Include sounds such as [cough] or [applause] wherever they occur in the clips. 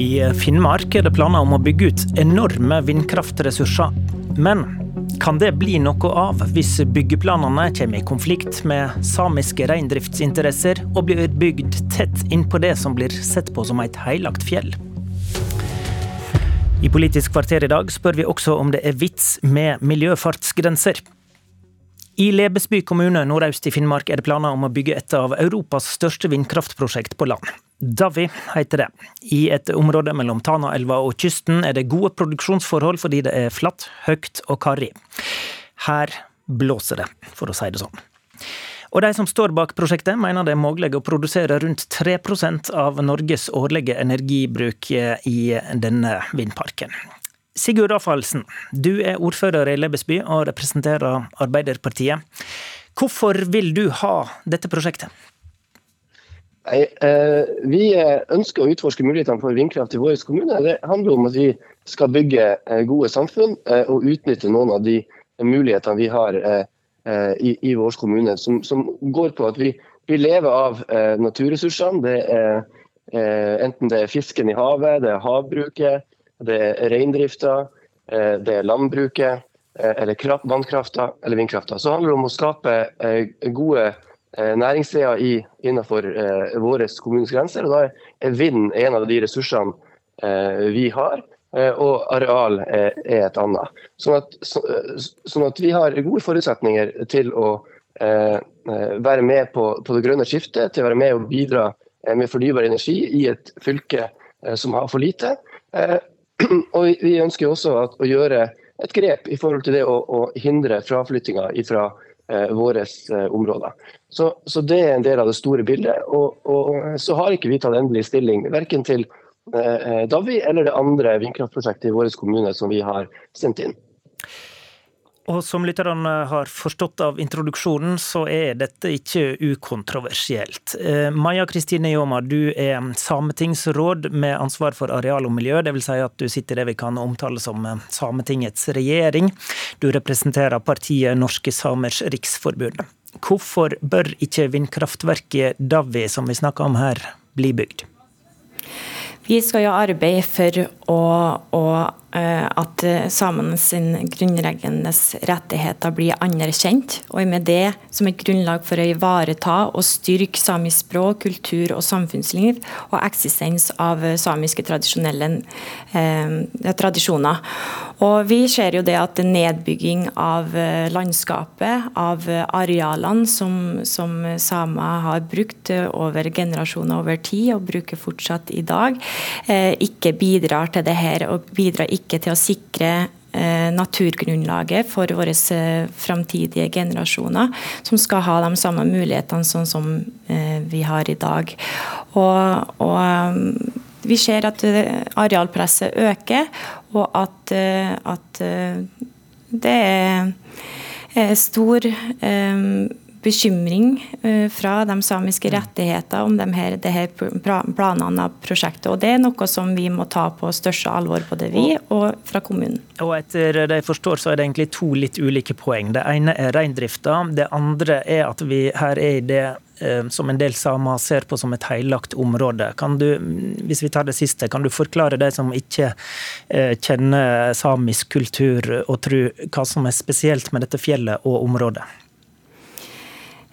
I Finnmark er det planer om å bygge ut enorme vindkraftressurser. Men kan det bli noe av hvis byggeplanene kommer i konflikt med samiske reindriftsinteresser og blir bygd tett innpå det som blir sett på som et heilagt fjell? I Politisk kvarter i dag spør vi også om det er vits med miljøfartsgrenser. I Lebesby kommune nordøst i Finnmark er det planer om å bygge et av Europas største vindkraftprosjekt på land. Davi heter det. I et område mellom Tanaelva og kysten er det gode produksjonsforhold fordi det er flatt, høyt og karrig. Her blåser det, for å si det sånn. Og de som står bak prosjektet, mener det er mulig å produsere rundt 3% av Norges årlige energibruk i denne vindparken. Sigurd Rafaelsen, du er ordfører i Lebesby og representerer Arbeiderpartiet. Hvorfor vil du ha dette prosjektet? Nei, eh, vi ønsker å utforske mulighetene for vindkraft i vår kommune. Det handler om at vi skal bygge eh, gode samfunn eh, og utnytte noen av de mulighetene vi har i, i vår kommune, som, som, går på at vi, vi lever av naturressursene. Det er, enten det er fisken i havet, det er havbruket, det er reindrifta, eh, det er landbruket, eh, eller vannkrafta eller vindkrafta. Så handler det om å skape eh, gode næringssteder innenfor våre kommunes grenser. og Da er vind en av de ressursene vi har, og areal er et annet. Sånn at, sånn at vi har gode forutsetninger til å være med på, på det grønne skiftet, til å være med og bidra med fornybar energi i et fylke som har for lite. [clears throat] Og Vi ønsker også å gjøre et grep i forhold til det å, å hindre fraflyttinga fra eh, våre eh, områder. Så, så, Det er en del av det store bildet. Og, og Så har ikke vi tatt endelig stilling verken til eh, Davvi eller det andre vindkraftprosjektet i vår kommune som vi har sendt inn. Og som lytterne har forstått av introduksjonen, så er dette ikke ukontroversielt. Eh, Maja Kristine Jåma, du er sametingsråd med ansvar for areal og miljø. Dvs. Si at du sitter i det vi kan omtale som eh, Sametingets regjering. Du representerer partiet Norske Samers Riksforbund. Hvorfor bør ikke vindkraftverket Davvi, som vi snakker om her, bli bygd? Vi skal jo arbeide for å, å at samene samenes grunnleggende rettigheter blir anerkjent, og med det som et grunnlag for å ivareta og styrke samisk språk, kultur og samfunnsliv, og eksistens av samiske tradisjonelle eh, tradisjoner. Og Vi ser jo det at nedbygging av eh, landskapet, av arealene som, som samer har brukt over generasjoner over tid, og bruker fortsatt i dag, eh, ikke bidrar til det her. og bidrar ikke ikke til å sikre eh, naturgrunnlaget for våre eh, framtidige generasjoner, som skal ha de samme mulighetene sånn som eh, vi har i dag. Og, og vi ser at arealpresset øker, og at, at det er stor bekymring eh, fra de samiske mm. rettigheter om de her, de her planene av prosjektet. Og Det er noe som vi må ta på største alvor, både vi og fra kommunen. Og Etter det jeg forstår, så er det egentlig to litt ulike poeng. Det ene er reindrifta. Det andre er at vi her er i det eh, som en del samer ser på som et heilagt område. Kan du, hvis vi tar det siste, kan du forklare de som ikke eh, kjenner samisk kultur og tro hva som er spesielt med dette fjellet og området?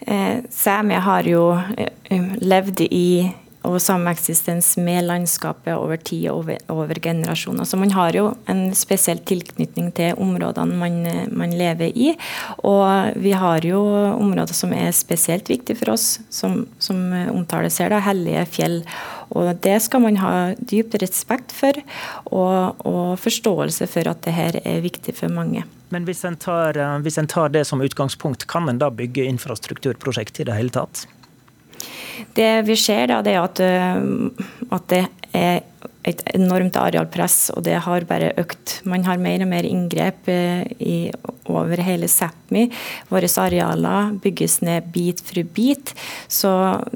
Eh, Sæmi har jo eh, levd i og sameksistens med landskapet over tid og over, over, generasjoner. Så man har jo en spesiell tilknytning til områdene man, man, lever i. Og vi har jo områder som er spesielt viktige for oss, som, som omtales her, da, hellige fjell. Og det skal man ha dyp respekt for, og, og forståelse for at dette er viktig for mange. Men hvis en, tar, eh, hvis en tar det som utgangspunkt, kan en da bygge infrastrukturprosjekt i det hele tatt? Det vi ser, da, det er at, eh, at det er et enormt arealpress, og det har bare økt. Man har mer og mer inngrep i i, over hele Sápmi. Våre arealer bygges ned bit for bit. Så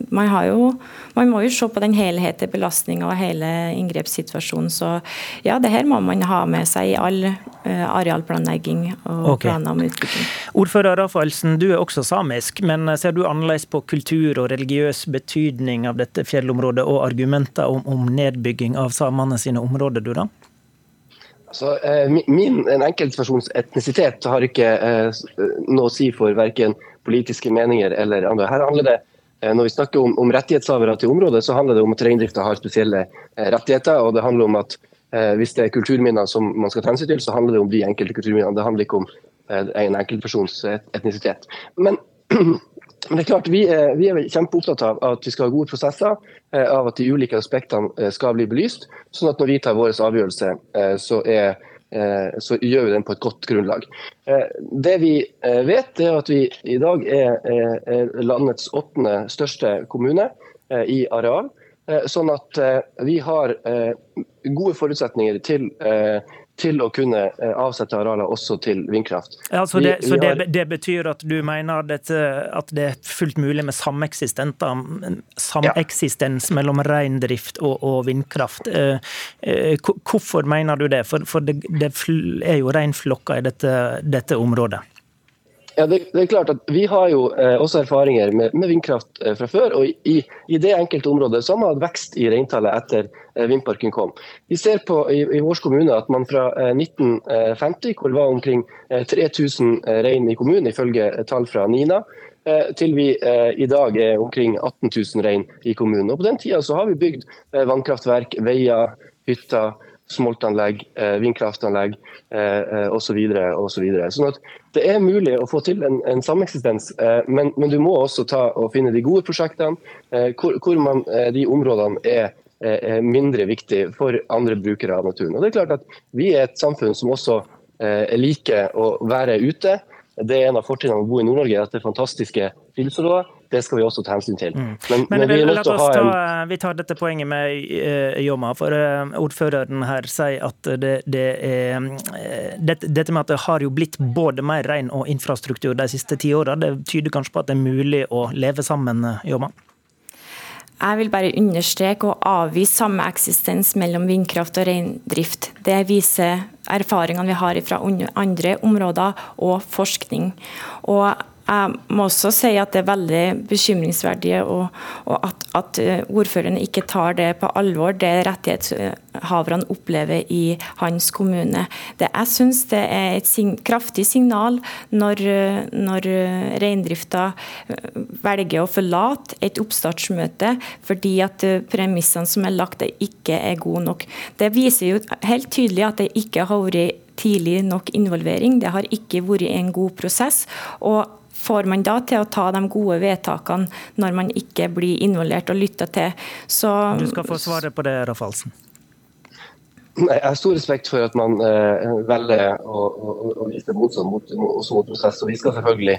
man, jo, man må jo se på den helhetlige belastninga og hele inngrepssituasjonen. Så ja, det her må man ha med seg i all uh, arealplanlegging og okay. planer om utvikling. Ordfører Rafaelsen, du er også samisk, men ser du annerledes på kultur og religiøs betydning av dette fjellområdet og argumenter om, om nedbygging av samene sine områder, du da? Altså, min en enkeltpersons etnisitet har ikke noe å si for verken politiske meninger eller andre. Her handler det når vi snakker om, om rettighetshavere til området, så handler det om at reindrifta har spesielle rettigheter. og det handler om at Hvis det er kulturminner som man skal ta hensyn til, så handler det om de enkelte kulturminnene. Det handler ikke om en enkeltpersons etnisitet. Men [clears throat] Men det er klart, vi er, vi er, kjempeopptatt av at vi skal ha gode prosesser, eh, av at de ulike aspektene eh, skal bli belyst. sånn at når vi tar vår avgjørelse, eh, så, er, så, gjør vi den på et godt grunnlag. Det vi vet, er at vi i dag er landets åttende største kommune i areal. Sånn at vi har gode forutsetninger til til å kunne eh, avsette arealer også til vindkraft. Ja, så det, så det, det betyr at du mener dette, at det er fullt mulig med sameksistens ja. mellom reindrift og, og vindkraft. Eh, eh, hvorfor mener du det? For, for det, det, er jo reinflokker i dette, dette området. Ja, det, det, er klart at Vi har jo eh, også erfaringer med, med vindkraft eh, fra før. og i, i, det enkelte området så har man hatt vekst i reintallet etter eh, vindparken kom. Vi ser på i, i vår kommune at man fra 1950, eh, hvor det var omkring 3000 eh, eh, rein i kommunen, ifølge tall fra NINA, til vi i dag er omkring 18 000 rein i kommunen. Og På den tida så har vi bygd vannkraftverk, veier, hytter smoltanlegg, eh, vindkraftanlegg osv. Eh, osv. Så sånn at det er mulig å få til en, en sameksistens, eh, men, men, du må også ta og finne de gode prosjektene hvor, hvor man, de områdene er mindre viktig for andre brukere av naturen. Og det er klart at Vi er et samfunn som også liker å være ute. Det er en av fortrinnene med å bo i Nord-Norge, at det er fantastiske friluftsområder. Det skal vi også ta hensyn til. Mm. Men, men, men, vi, la oss ta, en... vi tar dette poenget med uh, Jomma. For uh, ordføreren her sier at det, det er uh, dette, dette, med at det har jo blitt både mer rein og infrastruktur de siste ti åra, det tyder kanskje på at det er mulig å leve sammen, Jomma? Jeg vil bare understreke og avvise samme eksistens mellom vindkraft og reindrift. Det viser erfaringene vi har fra andre områder og forskning. Og jeg må også si at det er veldig bekymringsverdig og, og at, at, ordføreren ordførerne ikke tar det på alvor, det rettighetshaverne opplever i hans kommune. Det, jeg syns det er et sin, kraftig signal når, når reindrifta eh, velger å forlate et oppstartsmøte fordi at eh, premissene som er lagt, ikke er gode nok. Det viser jo helt tydelig at det ikke har vært tidlig nok involvering. Det har ikke vært en god prosess. og får man da til å ta de gode vedtakene når man ikke blir involvert og lytta til. Så, du skal få svaret på det, Raff Alsen. Jeg har stor respekt for at man eh, velger å, å, å vise motstand mot, også mot prosess. og Vi skal selvfølgelig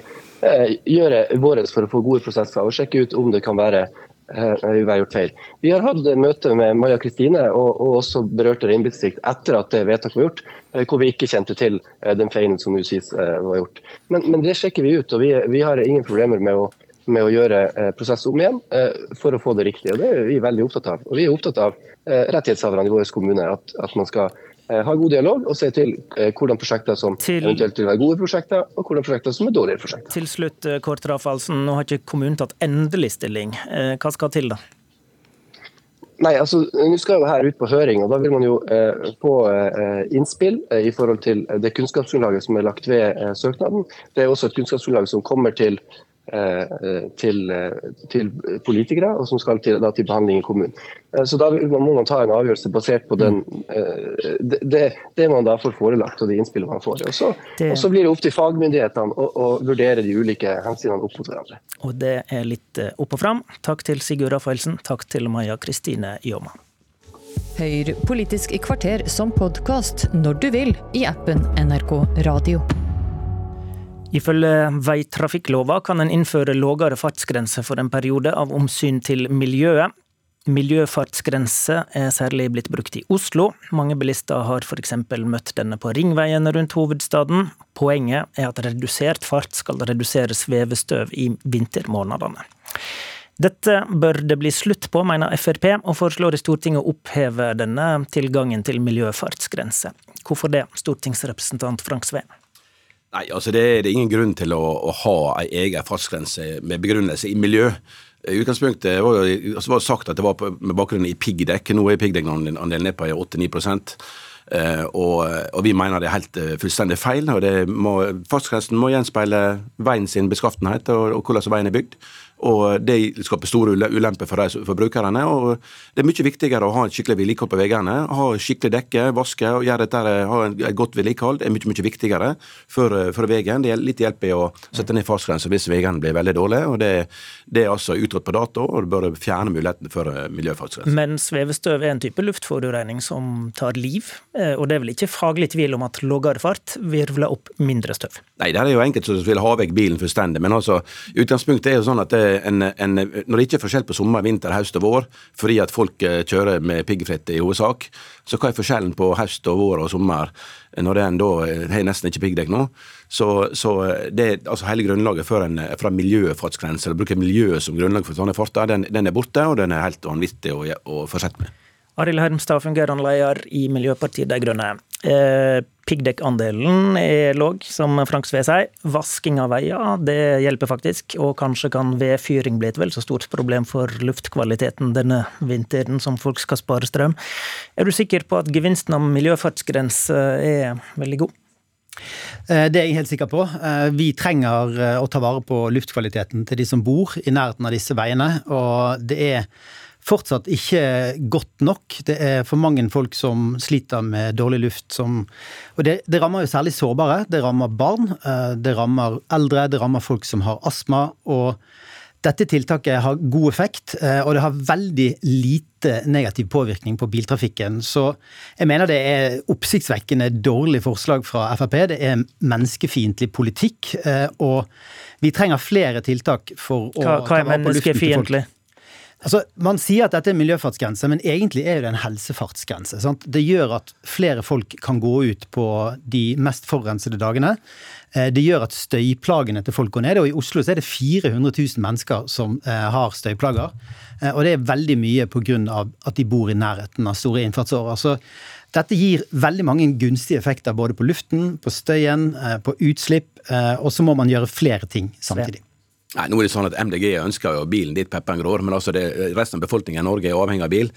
eh, gjøre vårt for å få gode prosesser og sjekke ut om det kan være vi har gjort feil. Vi har hatt møte med Maja Kristine og, og også berørte reinbeitedistrikt etter at det vedtaket var gjort, eh, hvor vi ikke kjente til eh, den feilen som nå sies var gjort. Men, men, det sjekker vi ut, og vi, vi har ingen problemer med å, med å gjøre prosess om igjen for å få det riktig. og Det er vi veldig opptatt av. Og vi er opptatt av rettighetshaverne i vår kommune, at, at man skal Eh, ha god dialog og se til eh, hvordan prosjekter som til, eventuelt vil være gode prosjekter, og hvordan prosjekter som er dårlige prosjekter. Til slutt, eh, Kort Rafalsen, nå har ikke kommunen tatt endelig stilling. Hva skal til da? Nei, altså, Nå skal jo her ut på høring, og da vil man jo eh, få eh, innspill eh, i forhold til det kunnskapsgrunnlaget som er lagt ved søknaden. Det er også et kunnskapsgrunnlag som kommer til Eh, til, eh, til, politikere, og som skal til, da, til, behandling i kommunen. Eh, så Da må man ta en avgjørelse basert på den, det, det, man da får forelagt og de innspillene man får. Og så, og så blir det opp til fagmyndighetene å, å, vurdere de ulike hensynene opp mot hverandre. Og Det er litt opp og fram. Takk til Sigurd Rafaelsen, takk til Maja Kristine Jåma. Hør Politisk i kvarter som podkast når du vil i appen NRK Radio. Ifølge veitrafikklova kan en innføre lågere fartsgrense for en periode av omsyn til miljøet. Miljøfartsgrense er særlig blitt brukt i Oslo. Mange bilister har f.eks. møtt denne på ringveien rundt hovedstaden. Poenget er at redusert fart skal redusere svevestøv i vintermånedene. Dette bør det bli slutt på, mener Frp, og foreslår i Stortinget å oppheve denne tilgangen til miljøfartsgrense. Hvorfor det, stortingsrepresentant Frank Sve? Nei, altså det, det, er ingen grunn til å, å ha ei egen fartsgrense med begrunnelse i miljø. I utgangspunktet var det altså var sagt at det var med bakgrunn i piggdekk. Nå er piggdekkandelen ned på 8-9 uh, og, og, vi mener det er helt uh, fullstendig feil. og Fartsgrensen må gjenspeile veien sin beskaffenhet og, og hvordan veien er bygd og Det skaper store ulemper for, de, for brukerne. og Det er mye viktigere å ha et skikkelig vedlikehold på veiene. Ha skikkelig dekke, vaske og gjøre dette, ha et godt vedlikehold. Det er mye mye viktigere for, for veien. Det er litt hjelp i å sette ned fartsgrenser hvis veiene blir veldig dårlige. og Det, det er altså utrådt på dato, og det bør fjerne muligheten for eh, miljøfartsgrenser. Men svevestøv er en type luftforurensning som tar liv, eh, og det er vel ikke faglig tvil om at lavere fart virvler opp mindre støv? Nei, det er jo enkelte som vil ha vekk bilen fullstendig, men altså, utgangspunktet er jo sånn at det, en, en, når det ikke er forskjell på sommer, vinter, høst og vår, fordi at folk eh, kjører med piggfritt i hovedsak, så hva er forskjellen på høst og vår og sommer når det da eh, har nesten ikke piggdekk nå? Så, så eh, det, altså hele grunnlaget for en, fra miljøfartsgrense, eller bruke miljøet som grunnlag for sånne farter, den, den, er borte, og den er helt vanvittig å, å fortsette med. Arild Hermstad, fungerende leder i Miljøpartiet De Grønne. Eh, Piggdekkandelen er låg, som Frank Sve sier. Vasking av veier, det hjelper faktisk. Og kanskje kan vedfyring bli et vel så stort problem for luftkvaliteten denne vinteren som folk skal spare strøm. Er du sikker på at gevinsten av miljøfartsgrense er veldig god? Eh, det er jeg helt sikker på. Eh, vi trenger eh, å ta vare på luftkvaliteten til de som bor i nærheten av disse veiene. Og det er fortsatt ikke godt nok. Det er for mange folk som sliter med dårlig luft. Som, og det, det, rammer jo særlig sårbare. Det rammer barn, eh, det rammer eldre, det rammer folk som har astma. og dette tiltaket har god effekt, eh, og det har veldig lite negativ påvirkning på biltrafikken. Så jeg mener det er oppsiktsvekkende dårlig forslag fra Frp. Det er menneskefiendtlig politikk, eh, og vi trenger flere tiltak for å hva, hva er menneskefiendtlig? Altså, Man sier at dette er miljøfartsgrense, men egentlig er det en helsefartsgrense. Sant? Det gjør at flere folk kan gå ut på de mest forurensede dagene. Eh, det gjør at støyplagene til folk går ned. Og i Oslo så er det 400 000 mennesker som eh, har støyplager. Eh, og det er veldig mye pga. at de bor i nærheten av store innfartsårer. Så dette gir veldig mange gunstige effekter både på luften, på støyen, på utslipp. Og så må man gjøre flere ting samtidig. Nei, nå er det sånn at MDG ønsker jo bilen dit pepperen gror, men altså det, resten av befolkningen i Norge er avhengig av bil.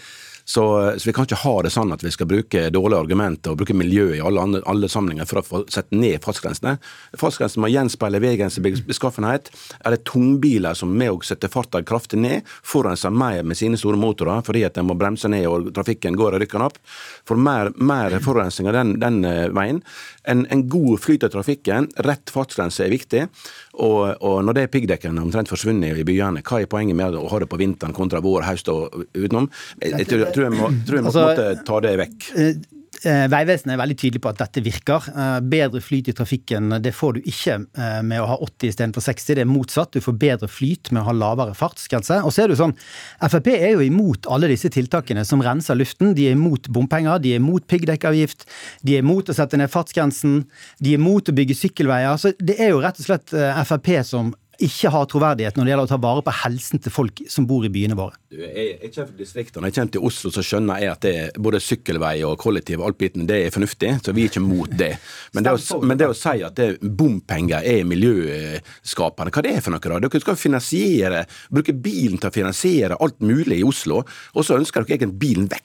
Så, så, vi kan ikke ha det sånn at vi skal bruke dårlige argumenter og bruke miljøet i alle, alle sammenhenger for å få sette ned fartsgrensene. Fartsgrensene må gjenspeile veiens beskaffenhet. Er det tungbiler som med å sette farta kraftig ned, forurenser mer med sine store motorer fordi at de må bremse ned og trafikken går og rykker opp, får mer, mer forurensning av den, den eh, veien. En, en, god flyt av trafikken, rett fartsgrense er viktig. Og, og når det er piggdekkene omtrent forsvunnet i byene, hva er poenget med å ha det på vinteren kontra vår, høst og utenom? Jeg, jeg, tror jeg må, tror jeg må altså, ta det vekk. Eh, eh, Vegvesenet er veldig tydelig på at dette virker. Eh, bedre flyt i trafikken det får du ikke med å ha 80 istedenfor 60. Det er motsatt. Du får bedre flyt med å ha lavere fartsgrense. Og så er det sånn, Frp er jo imot alle disse tiltakene som renser luften. De er imot bompenger, de er imot piggdekkavgift, de er imot å sette ned fartsgrensen, de er imot å bygge sykkelveier. Så det er jo rett og slett Frp som ikke har troverdighet når det gjelder å ta vare på helsen til folk som bor i byene våre. Jeg, jeg kommer fra distriktene. Jeg kommer til Oslo, så skjønner jeg at det, både sykkelvei og kollektiv og alt biten, det er fornuftig, så vi er ikke mot det. Men det, å, men det å si at det, bompenger er miljøskapende, hva det er for noe? da? Dere skal finansiere, bruke bilen til å finansiere alt mulig i Oslo, og så ønsker dere egentlig bilen vekk.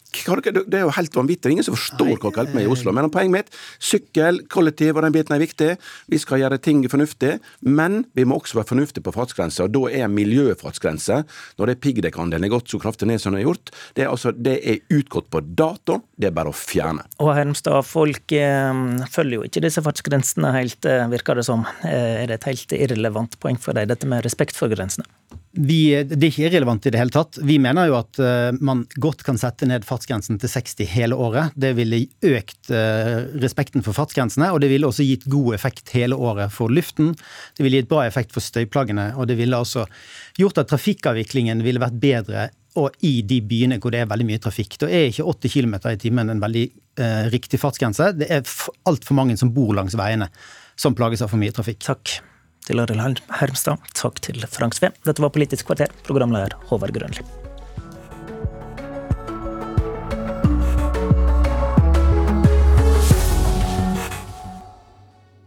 Det er jo helt vanvittig. Ingen som forstår hva dere holder med i Oslo. Men poenget mitt, sykkel, kollektiv og den biten er viktig. Vi skal gjøre ting fornuftig, men vi må også være fornuftige fornuftig på fartsgrense, og da er miljøfartsgrense, når det piggdekkandelen er gått så kraftig ned som den er gjort, det er, altså, det er utgått på dato. Det er bare å fjerne. Og Hermstad, folk eh, følger jo ikke disse fartsgrensene helt, eh, virker det som. Eh, er det et helt irrelevant poeng for deg, dette med respekt for grensene? Vi, det er ikke irrelevant i det hele tatt. Vi mener jo at uh, man godt kan sette ned fartsgrensen til 60 hele året. Det ville økt uh, respekten for fartsgrensene, og det ville også gitt god effekt hele året for luften. Det ville gitt bra effekt for støyplagene, og det ville også gjort at trafikkavviklingen ville vært bedre og i de byene hvor det er veldig mye trafikk. Da er ikke 80 km i timen en veldig uh, riktig fartsgrense. Det er altfor mange som bor langs veiene som plages av for mye trafikk. Takk til Hermstad. Takk til Frank Sve. Dette var Politisk kvarter, programleder Håvard Grønli.